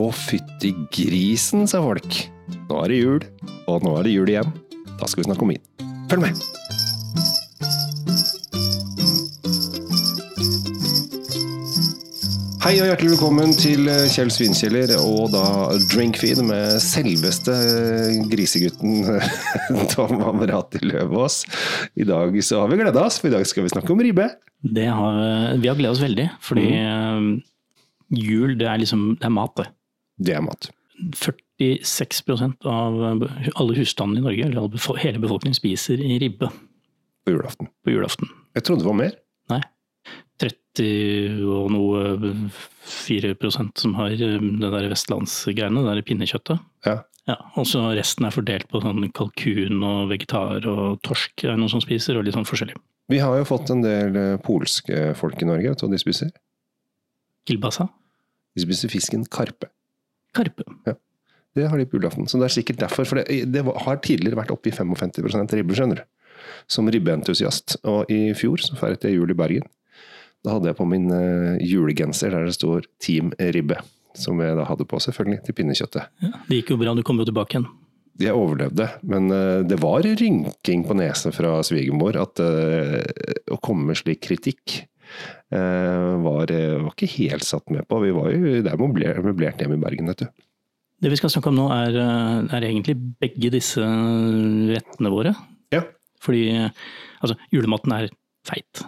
Å, fytti grisen, sa folk. Nå er det jul, og nå er det jul igjen. Da skal vi snakke om vin. Følg med! Hei og hjertelig velkommen til eh, Kjell Svinkjeller og da Drinkfeed med selveste eh, grisegutten Tom Amerati Løvaas. I dag så har vi gleda oss, for i dag skal vi snakke om ribbe. Det har, vi har gleda oss veldig, fordi mm. jul det er liksom det er mat, det. Det er mat. 46% av alle husstandene i Norge, eller hele befolkningen, spiser i ribbe. På julaften. På julaften. Jeg trodde det var mer. Nei. 30 og noe 4% som har det der vestlandsgreiene, det der pinnekjøttet. Ja. ja. Og så resten er fordelt på sånn kalkun og vegetar og torsk er noen som spiser, og litt sånn forskjellig. Vi har jo fått en del polske folk i Norge, vet du hva de spiser? Kilbasa? De spiser fisken karpe. Karpe. Ja. Det har de på julaften. Så det er sikkert derfor. For det, det har tidligere vært oppe i 55 ribbe, skjønner du. Som ribbeentusiast. Og i fjor så feiret jeg jul i Bergen. Da hadde jeg på min uh, julegenser der det står Team Ribbe. Som jeg da hadde på, selvfølgelig, til pinnekjøttet. Ja, det gikk jo bra, du kom jo tilbake igjen. Jeg overlevde, men uh, det var rynking på nesen fra svigermor at uh, å komme med slik kritikk var, var, ikke helt satt med på. Vi var jo der møblert hjemme i Bergen, vet du. Det vi skal snakke om nå, er, er egentlig begge disse rettene våre. Ja. Fordi altså, julematen er feit.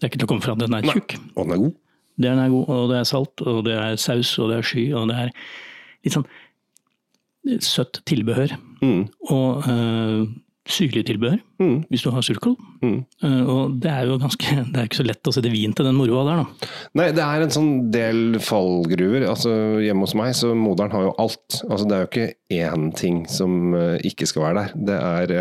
Det er ikke til å komme fra. Den er tjukk. Og den er god. Den er god, og det er salt, og det er saus, og det er sky, og det er litt sånn søtt tilbehør. Mm. Og øh, syrlig tilbehør, mm. hvis du har surkål. Mm. Uh, og det er jo ganske, det er ikke så lett å sette vin til den moroa der, da. Nei, det er en sånn del fallgruver. Altså, hjemme hos meg, så moderen har jo alt. Altså, det er jo ikke én ting som uh, ikke skal være der. Det er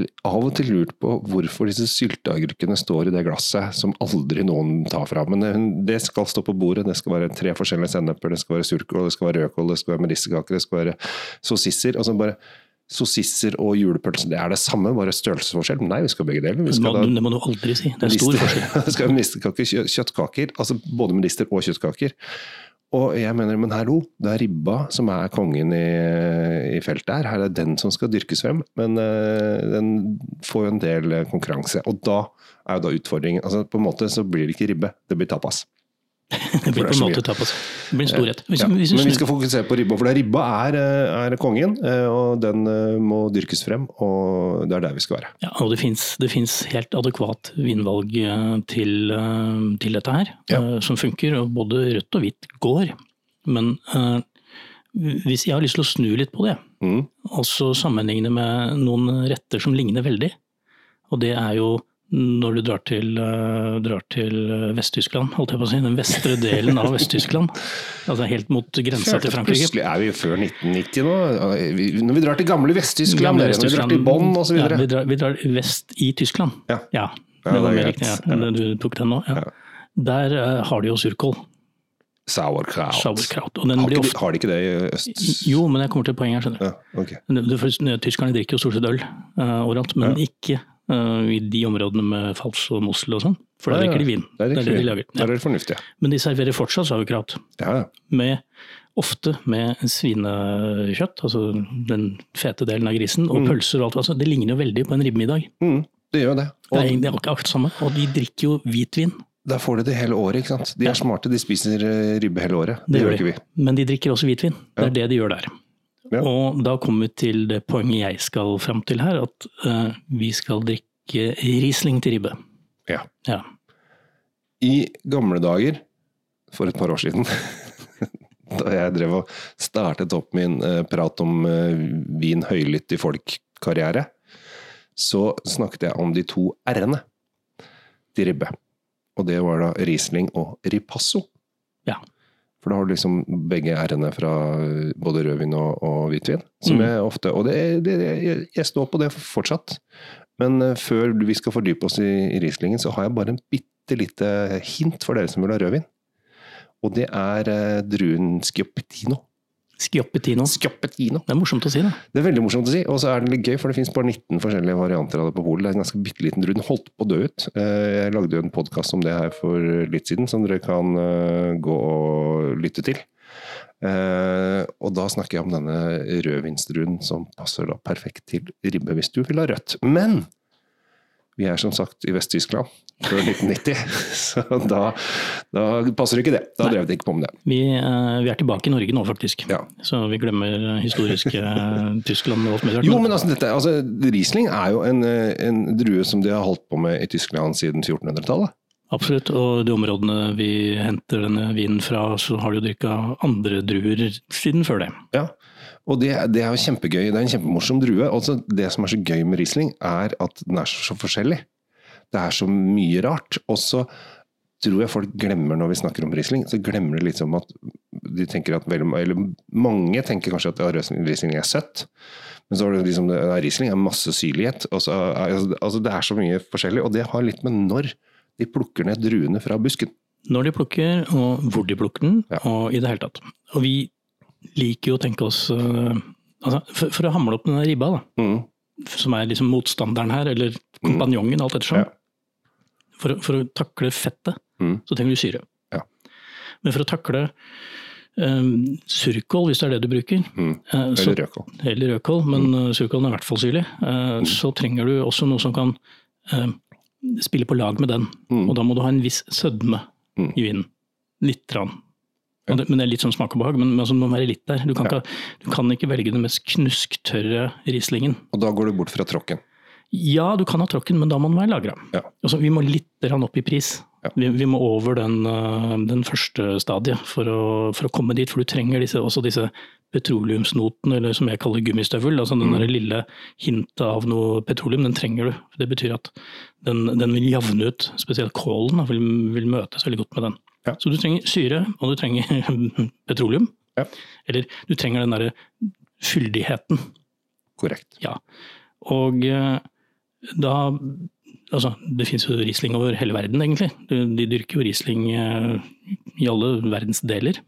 uh, av og til lurt på hvorfor disse sylteagurkene står i det glasset som aldri noen tar fra. Men det skal stå på bordet. Det skal være tre forskjellige senneper, det skal være surkål, det skal være rødkål, det skal være medisterkaker, det skal være sossisser. Altså bare sossisser og julepølse, det er det samme, bare størrelsesforskjell? Nei, vi skal begge deler. Det må, da, det må du aldri si. Det er stor forskjell. vi skal medisterkaker, kjøttkaker, altså både medister og kjøttkaker. Og jeg mener, men hallo, det er ribba som er kongen i, i feltet her. Her er den som skal dyrkes frem. Men uh, den får jo en del konkurranse. Og da er jo da utfordringen altså På en måte så blir det ikke ribbe, det blir tapas. Det blir på en måte tapas. Det blir en stor rett. Ja, men vi skal fokusere på ribba, for ribba er, er, kongen. Og den må dyrkes frem, og det er der vi skal være. Ja, og det fins helt adekvat vinvalg til, til dette her, ja. som funker. Og både rødt og hvitt går. Men hvis jeg har lyst til å snu litt på det, mm. og så sammenligne med noen retter som ligner veldig, og det er jo når du drar til, uh, drar til Vest-Tyskland, holdt jeg på å si, den vestre delen av Vest-Tyskland. altså helt mot grensa til Frankrike. Plutselig er vi før 1990 nå. Når vi drar til gamle Vest-Tyskland, når vi drar til Bonn osv. Ja, vi, drar, vi drar vest i Tyskland. Ja, ja det var riktig. Ja. Du tok den nå. Ja. Der uh, har de jo surkål. Sauerkraut. Sauerkraut. Har, ikke, ofte... har, de ikke det i øst? Jo, men jeg kommer til poenget her. skjønner du. Ja, okay. Tyskerne drikker jo stort sett øl uh, overalt, men ikke i de områdene med fals og Mosel og sånn. For da drikker de vin. Det er det, det, de lager. Ja. det fornuftig. Men de serverer fortsatt sauerkraut. Ja. Med, ofte med svinekjøtt, altså den fete delen av grisen, og mm. pølser og alt. Altså, det ligner jo veldig på en ribbemiddag. Mm, det gjør det. Og, det er egentlig akkurat samme. Og de drikker jo hvitvin. Da får de det hele året, ikke sant. De er smarte, de spiser ribbe hele året. Det, det gjør ikke vi. Men de drikker også hvitvin. Det er det de gjør der. Ja. Og da kommer vi til det poenget jeg skal fram til her, at uh, vi skal drikke Riesling til ribbe. Ja. ja. I gamle dager, for et par år siden, da jeg drev og startet opp min uh, prat om uh, vin høylytt i folk-karriere, så snakket jeg om de to r-ene til ribbe. Og det var da Riesling og Ripasso. For da har du liksom begge r-ene fra både rødvin og, og hvitvin. Som Mm. ofte Og det, det, jeg, står på det fortsatt. Men uh, før vi skal fordype oss i, i Rieslingen, så har jeg bare en bitte lite hint for dere som vil ha rødvin. Og det er uh, druen Schioppettino. Schioppettino. Schioppettino. Det er morsomt å si, da. Det er veldig morsomt å si, og så er det litt gøy, for det finnes bare 19 forskjellige varianter av det på polet. Det er en ganske bitte liten drue. Den holdt på å dø ut. Eh, Jeg lagde jo en podkast om det her for litt siden, som dere kan eh, gå og lytte til. Eh, og da snakker jeg om denne rødvinsdruen som passer da perfekt til ribbe hvis du vil ha rødt. Men vi er som sagt i Vest-Tyskland før 1990, så da, da passer ikke det. Da Nei. drev det ikke på med det. Vi, eh, vi er tilbake i Norge nå, faktisk. Ja. Så vi glemmer historiske eh, Tyskland. Jo, men- altså, dette, altså, Riesling er jo en, eh, en drue som de har holdt på med i Tyskland siden 1400-tallet. Absolutt, og de områdene vi henter denne vinen fra, så har de jo dyrka andre druer siden før det. Ja, og det, det er jo kjempegøy. Det er en kjempemorsom drue. Også det som er så gøy med Riesling, er at den er så forskjellig. Det er så mye rart. Og så tror jeg folk glemmer når vi snakker om Riesling, så glemmer de liksom at de tenker at veldig, eller mange tenker kanskje at ja, Riesling er søtt. Men så er det liksom, ja, Riesling er masse syrlighet. Og så er, altså, det er så mye forskjellig, og det har litt med når de plukker ned druene fra busken. Når de plukker, og hvor de plukker den, Ja. og i det hele tatt. Og vi liker jo å tenke oss eh, altså, for, for å hamle opp den der ribba, da, Mm. som er liksom motstanderen her, eller kompanjongen, alt ettersom. Ja. For, for å takle fettet, Mm. så trenger du syre. Ja. Men for å takle um, surkål, hvis det er det du bruker, Mm. eh, så, Eller rødkål. eller rødkål, men mm. surkålen er i hvert fall syrlig, eh, så trenger du også noe som kan uh, spille på lag med den. Mm. Og da må du ha en viss sødme Mm. i vinen. Litt. Rann. Det, men det er litt sånn smak og behag, men, men altså, det må være litt der. Du kan, Ja. ikke, du kan ikke velge den mest knusktørre rislingen. Og da går du bort fra tråkken. Ja, du kan ha tråkken, men da må den være lagra. Ja. Altså, vi må litt opp i pris. Ja. Vi, vi må over den, øh, den første stadiet for å, for å komme dit. For du trenger disse, også disse petroleumsnotene, eller som jeg kaller gummistøvel. altså Den Mm. der lille hintet av noe petroleum, den trenger du. Det betyr at den, den vil javne ut, spesielt kålen vil, vil møtes veldig godt med den. Ja. Så du trenger syre, og du trenger petroleum. Ja. Eller du trenger den derre fyldigheten. Korrekt. Ja. Og eh, da Altså, det finnes jo Riesling over hele verden, egentlig. De, dyrker jo Riesling eh, i alle verdensdeler.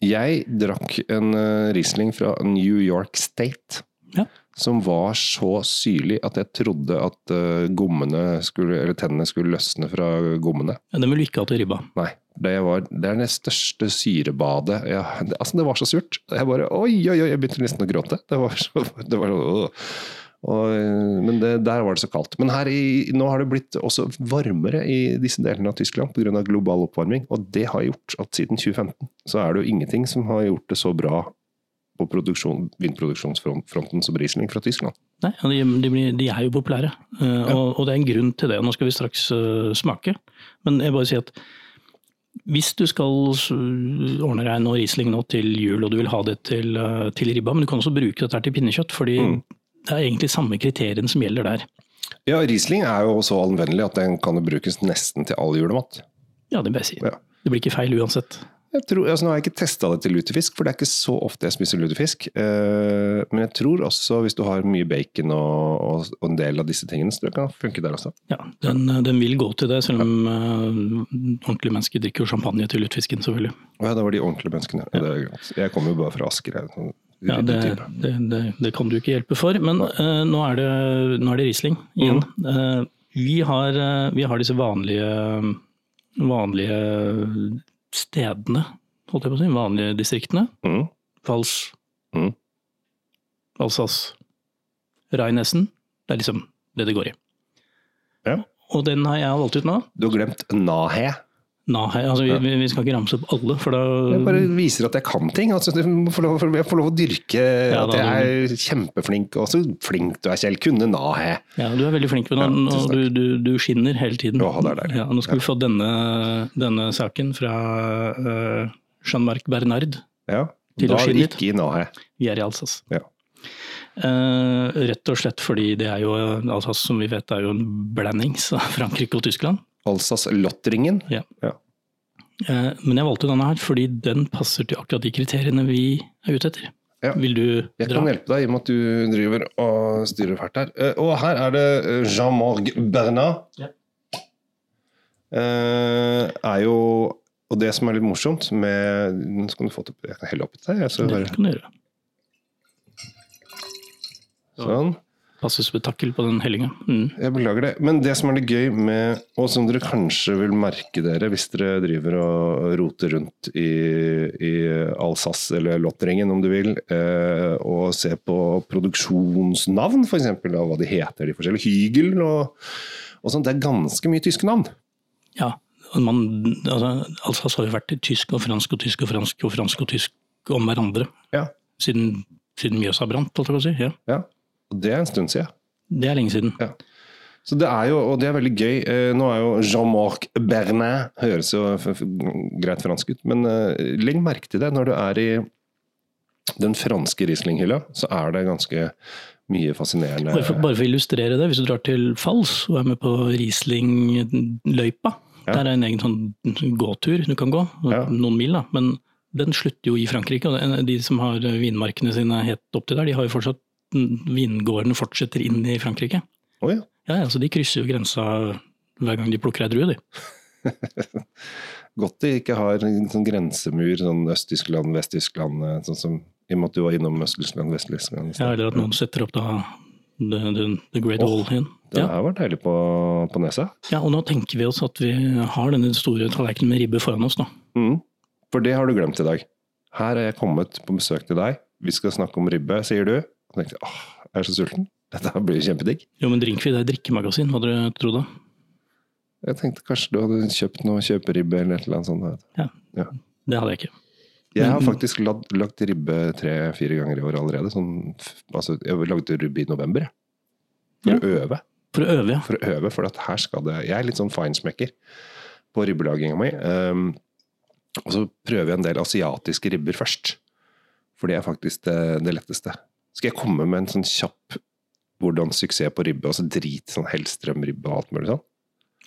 Jeg drakk en eh, Riesling fra New York State. Ja. Som var så syrlig at jeg trodde at gommene skulle, eller tennene skulle løsne fra gommene. Den vil du ikke ha til ribba. Nei. Det, var, det er det største syrebadet jeg, altså det var så surt. Jeg bare Oi, oi, oi! Jeg begynte nesten å gråte. Det var så, det var så og, eh, Men det, der var det så kaldt. Men her i, nå har det blitt også varmere i disse delene av Tyskland pga. global oppvarming. Og det har gjort at siden 2015 så er det jo ingenting som har gjort det så bra på vindproduksjonsfronten som Riesling fra Tyskland. Nei, de, de, blir, de er jo populære, eh, og, og det er en grunn til det. Nå skal vi straks uh, smake. Men jeg bare sier at hvis du skal ordne deg noe Riesling nå til jul, og du vil ha det til, eh, til ribba, men du kan også bruke dette til pinnekjøtt, fordi Mm. det er egentlig samme kriteriene som gjelder der. Ja, Riesling er jo så anvendelig at den kan brukes nesten til all julemat. Ja, det bør jeg si. Ja. Det blir ikke feil uansett. Jeg tror, altså nå har jeg ikke testa det til lutefisk, for det er ikke så ofte jeg spiser lutefisk. Eh, men jeg tror også hvis du har mye bacon og, og, og en del av disse tingene, så det kan funke der også. Ja, den, den vil gå til det, selv om eh, ordentlige mennesker drikker jo champagne til lutefisken, selvfølgelig. Ja, det var de ordentlige menneskene. Ja. Er. Jeg kommer jo bare fra Asker. Jeg, sånn Ja, det, det, det, det kan du ikke hjelpe for. Men uh, nå, er det, nå er det Riesling igjen. Eh, vi, har, uh, vi har disse vanlige, vanlige stedene, holdt jeg på å si, vanlige distriktene. Mm. Vals, Mm. Alsace, Rheinessen. Det er liksom det det går i. Ja. Og den har jeg valgt ut nå. Du har glemt nahe. Nahe, altså vi, vi- skal ikke ramse opp alle, for da Jeg bare viser at jeg kan ting. Altså, jeg, får lov, jeg får lov å dyrke Ja, at jeg er kjempeflink. Og så flink du er, Kjell. Kunne nahe. Ja, du er veldig flink med den, ja, og du, du, du skinner hele tiden. Å, det deilig. Ja, nå skal vi få denne, denne saken fra uh, Jean-Marc Bernard. Ja. Da er det ikke i nahe. Vi er i Alsace. Ja. Uh, rett og slett fordi det er jo, Alsace som vi vet er jo en blandings av Frankrike og Tyskland. Alsace-Lottringen. Ja. Ja. Eh, men jeg valgte denne her fordi den passer til akkurat de kriteriene vi er ute etter. Ja. Vil du Jeg dra? kan hjelpe deg i og med at du driver og styrer fælt her. Eh, Og her er det eh, Jean-Marc Bernard. Ja. Eh, er jo Og det som er litt morsomt med Nå skal du få til Jeg kan helle oppi deg. Det kan du gjøre. Sånn. Passe spetakkel på den hellinga. Mm. Jeg beklager det. Men det som er litt gøy med, og som dere kanskje vil merke dere hvis dere driver og roter rundt i, i Alsace eller Lottringen om du vil, eh, og ser på produksjonsnavn, f.eks. hva de heter, de forskjellige. Hygel og, og sånn. Det er ganske mye tyske navn. Ja. og Man, altså, Alsace har jo vært tysk og fransk og tysk og fransk og fransk og tysk om hverandre Ja. siden, siden Mjøsa brant, holdt jeg på å si. Ja. ja. Og det er en stund siden. Det er lenge siden. Ja. Så det er jo, og det er veldig gøy. Eh, nå er jo Jean-Marc Bernet Høres jo greit fransk ut, men eh, legg merke til det. Når du er i den franske Riesling-hylla, så er det ganske mye fascinerende Bare for, bare for å illustrere det, hvis du drar til Fals og er med på Riesling-løypa, Ja. der er en egen sånn gåtur du kan gå, Ja. noen mil da, men den slutter jo i Frankrike. og De som har vinmarkene sine helt opp til der, de har jo fortsatt vingårdene fortsetter inn i Frankrike. Oh, ja. Ja, ja, så de krysser jo grensa hver gang de plukker ei drue, de. Godt de ikke har en sånn grensemur, sånn Øst-Tyskland, Vest-Tyskland, eh, sånn som i og med at du var innom Øst-Tyskland, Vest-Tyskland. Ja, eller at noen setter opp da The, the, the Great Wall igjen. Det Ja. har vært deilig på, på Nesa. ja, og nå tenker vi oss at vi har denne store tallerkenen med ribbe foran oss, da. Mm. For det har du glemt i dag. Her er jeg kommet på besøk til deg. Vi skal snakke om ribbe, sier du. Og tenkte åh, jeg er så sulten. Dette blir kjempedigg. Jo, men Drinkfeed er drikkemagasin, hva dere trodde? Jeg tenkte kanskje du hadde kjøpt noe kjøperibbe eller et eller annet sånt. Det hadde jeg ikke. Jeg har faktisk lagd, lagt ribbe tre-fire ganger i år allerede. Sånn, altså, jeg lagde ribbe i november. For Ja. å øve. For å øve, ja. For å øve, for at her skal det Jeg er litt sånn feinsmekker på ribbelaginga mi. Um, og så prøver jeg en del asiatiske ribber først. For det er faktisk det, det letteste. Skal jeg komme med en sånn kjapp hvordan suksess på ribbe, altså drit sånn Hellstrøm-ribbe og alt mulig sånn?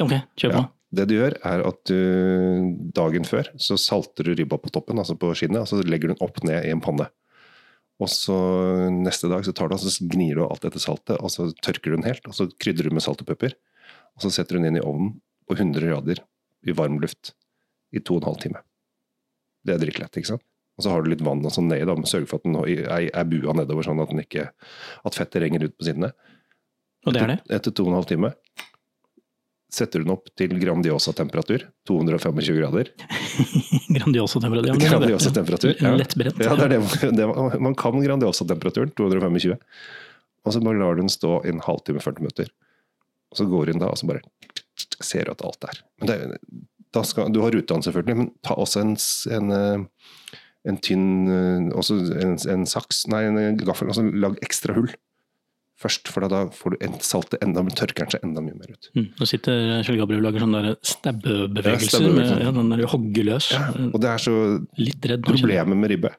Ok, kjør på. Ja. Det du gjør, er at du dagen før så salter du ribba på toppen, altså på skinnet, og så legger du den opp ned i en panne. Og så neste dag så tar du og så gnir du alt dette saltet, og så tørker du den helt. Og så krydrer du med salt og pepper. Og så setter du den inn i ovnen på 100 grader i varm luft i to og en halv time. Det er drittlett, ikke sant? Og så har du litt vann og sånn nedi, da, men sørge for at den er, er bua nedover, sånn at, den ikke, at fettet renger ut på sidene. Og det er det? Etter to og en halv time setter du den opp til Grandiosa-temperatur, 225 grader. Grandiosa temperatur. Ja, er. Grandiosa-temperatur. Ja. Lettbrent. Ja, det er det, det, man kan Grandiosa-temperaturen, 225. Og så bare lar du den stå i en halvtime, 40 minutter. Og så går du inn da, og så bare ser du at alt er. Men det, skal, du har rutevann selvfølgelig, men ta også en, en, eh, en tynn eh, også en, en saks, nei, en gaffel. Altså lag ekstra hull først, for da får du saltet enda, tørker den seg enda mye mer ut. Mm. Nå sitter Kjell Gabriel og lager sånne stabbebevegelser. Ja, med, ja, den der hoggeløs. Ja, og det er så redd. Problemet med ribbe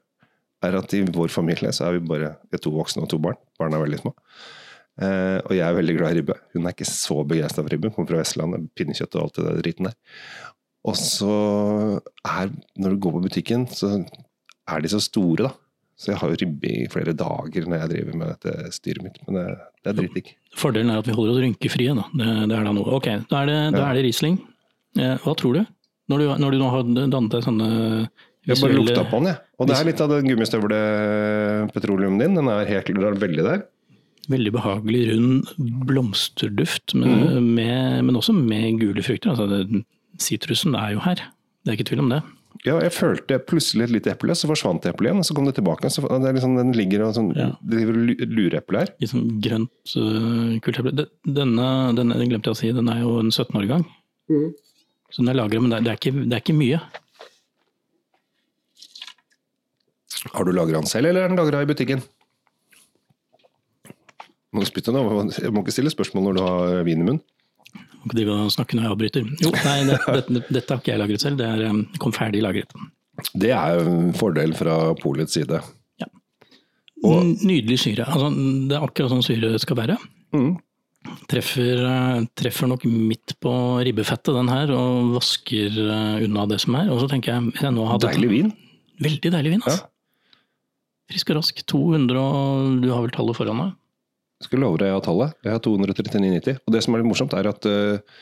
er at i vår familie så er vi bare vi er to voksne og to barn. Barna er veldig små. Eh, og jeg er veldig glad i ribbe. Hun er ikke så begeistra for ribbe. Kommer fra Vestlandet, pinnekjøtt og alt det der driten der. Og så er Når du går på butikken, så er de så store, da. Så jeg har jo ribbe i flere dager når jeg driver med dette styret mitt. Men det, det er dritdigg. Fordelen er at vi holder oss rynkefrie. Da. Det, det er da noe. Ok, da er det, da er det Riesling. Eh, hva tror du? Når du, når du nå har dannet deg sånne Jeg bare lukta på den, jeg. Og det er litt av den gummistøvlepetroleum din. Den er helt den er veldig der. Veldig behagelig, rund blomsterduft, men, mm. med, men også med gule frukter. Altså, Sitrusen er jo her, det er ikke tvil om det. Ja, jeg følte plutselig et lite eple, så forsvant eplet igjen. og Så kom det tilbake. Så det er liksom, den ligger og sånn, Ja. driver og lurer eple her. Litt sånn grønt, uh, kult eple. Denne, denne den glemte jeg å si, den er jo en 17 år gang. Så den er lagret, men det er, det, er ikke, det er ikke mye. Har du lagra den selv, eller er den lagra i butikken? Må du spytte nå? Jeg må ikke stille spørsmål når du har vin i munnen. Ikke drive og snakke når jeg avbryter. Jo, nei, det, dette, dette har ikke jeg lagret selv, det er, um, kom ferdig lagret. Det er jo en fordel fra polets side. Og- Nydelig syre. Altså, det er akkurat sånn syre skal være. Mm. Treffer, eh, treffer nok midt på ribbefettet den her, og vasker eh, unna det som er. Og så tenker jeg, jeg nå hadde Deilig vin. Veldig deilig vin, altså. Frisk og rask. 200 og Du har vel tallet foran deg? Jeg skal love deg jeg har tallet. Jeg har 239,90. Og det som er litt morsomt, er at eh,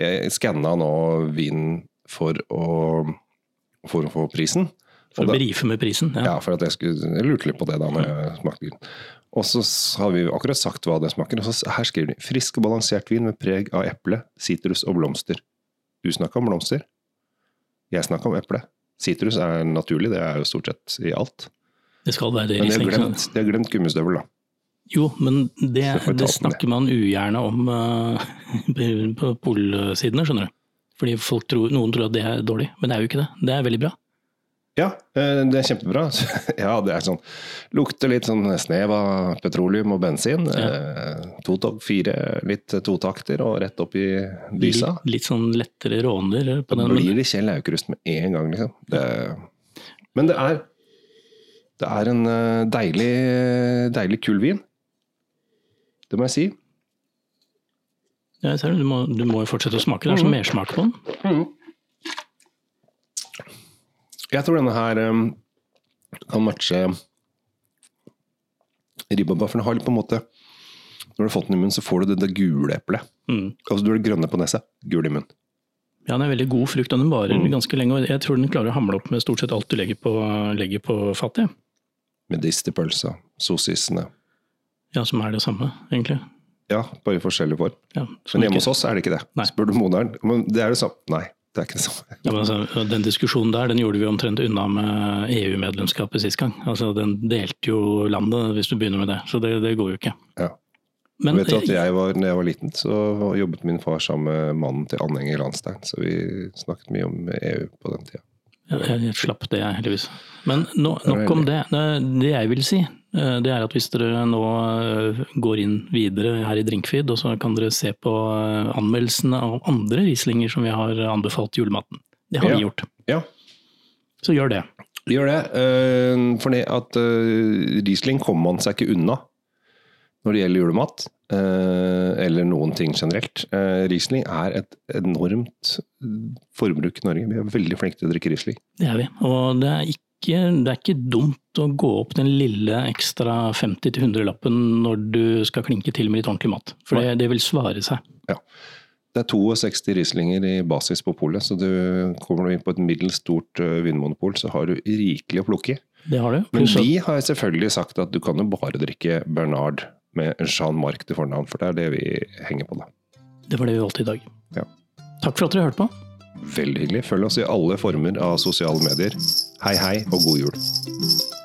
jeg skanna nå vinen for å, for å få prisen. For da, å brife med prisen. Ja. Ja, for at jeg, skulle, jeg lurte litt på det da når jeg smakte vin. Og så har vi akkurat sagt hva det smaker. Og så her skriver de 'frisk og balansert vin med preg av eple, sitrus og blomster'. Du snakka om blomster. Jeg snakka om eple. Sitrus er naturlig, det er jo stort sett i alt. Det skal være det. Men de har glemt, har glemt gummistøvel, da. Jo, men det, det snakker man ugjerne om uh, på polsidene, skjønner du. Fordi folk tror, noen tror at det er dårlig, men det er jo ikke det. Det er veldig bra. Ja, eh, det er kjempebra. Ja, det er sånn Lukter litt sånn snev av petroleum og bensin. Ja. To tog, fire litt totakter og rett opp i dysa. Litt, litt sånn lettere råner på Da den. blir det Kjell Aukrust med en gang, liksom. Det, men det er Det er en eh, deilig, deilig kul vin. Det må jeg si. Ja. Du, må, du må jo fortsette å smake. Det er så mersmak på den. Jeg tror denne her um, kan matche ribba, for den har litt på en måte Når du har fått den i munnen, så får du det, det gule eplet. Mm. Altså du har det grønne på nesa, gul i munnen. Ja, den er veldig god frukt, og den varer Mm. ganske lenge. Og jeg tror den klarer å hamle opp med stort sett alt du legger på, legger på fatet. Medisterpølsa, sossisene. Ja, som er det samme, egentlig. Ja, bare i forskjellig form. Ja, Men hjemme hos oss er det ikke det. Nei. Spør du moderen Men det er det samme. Nei, det er ikke det samme. Ja, men altså, den diskusjonen der den gjorde vi omtrent unna med EU-medlemskapet sist gang. Altså, Den delte jo landet, hvis du begynner med det. Så det, det går jo ikke. Ja. Men Vet du at jeg var, når jeg var liten, så jobbet min far sammen med mannen til Anhenger Enger Landstein, så vi snakket mye om EU på den tida. jeg, jeg slapp det, jeg, heldigvis. Men no, nok om det. Det jeg vil si, det er at hvis dere nå eh, går inn videre her i Drinkfeed, og så kan dere se på eh, anmeldelsene av andre Rieslinger som vi har anbefalt julematen. Det har vi gjort. Ja, Så gjør det. gjør det. eh, For det at risling Riesling kommer man seg ikke unna når det gjelder julemat, eh, eller noen ting generelt. Eh, Riesling er et enormt forbruk i Norge. Vi er veldig flinke til å drikke Riesling. Det er vi. Og det er ikke, det er ikke dumt å gå opp den lille ekstra 50-100-lappen når du skal klinke til med litt ordentlig mat. For det, det vil svare seg. Det er 62 Rieslinger i basis på polet, så du kommer du inn på et middels stort vinmonopol, så har du rikelig å plukke i. Det har du. Men vi har selvfølgelig sagt at du kan jo bare drikke Bernard med Jean Marc til fornavn, for det er det vi henger på, da. det var det vi valgte i dag. Ja. Takk for at dere hørte på. Veldig hyggelig. Følg oss i alle former av sosiale medier. Hei, hei, og god jul.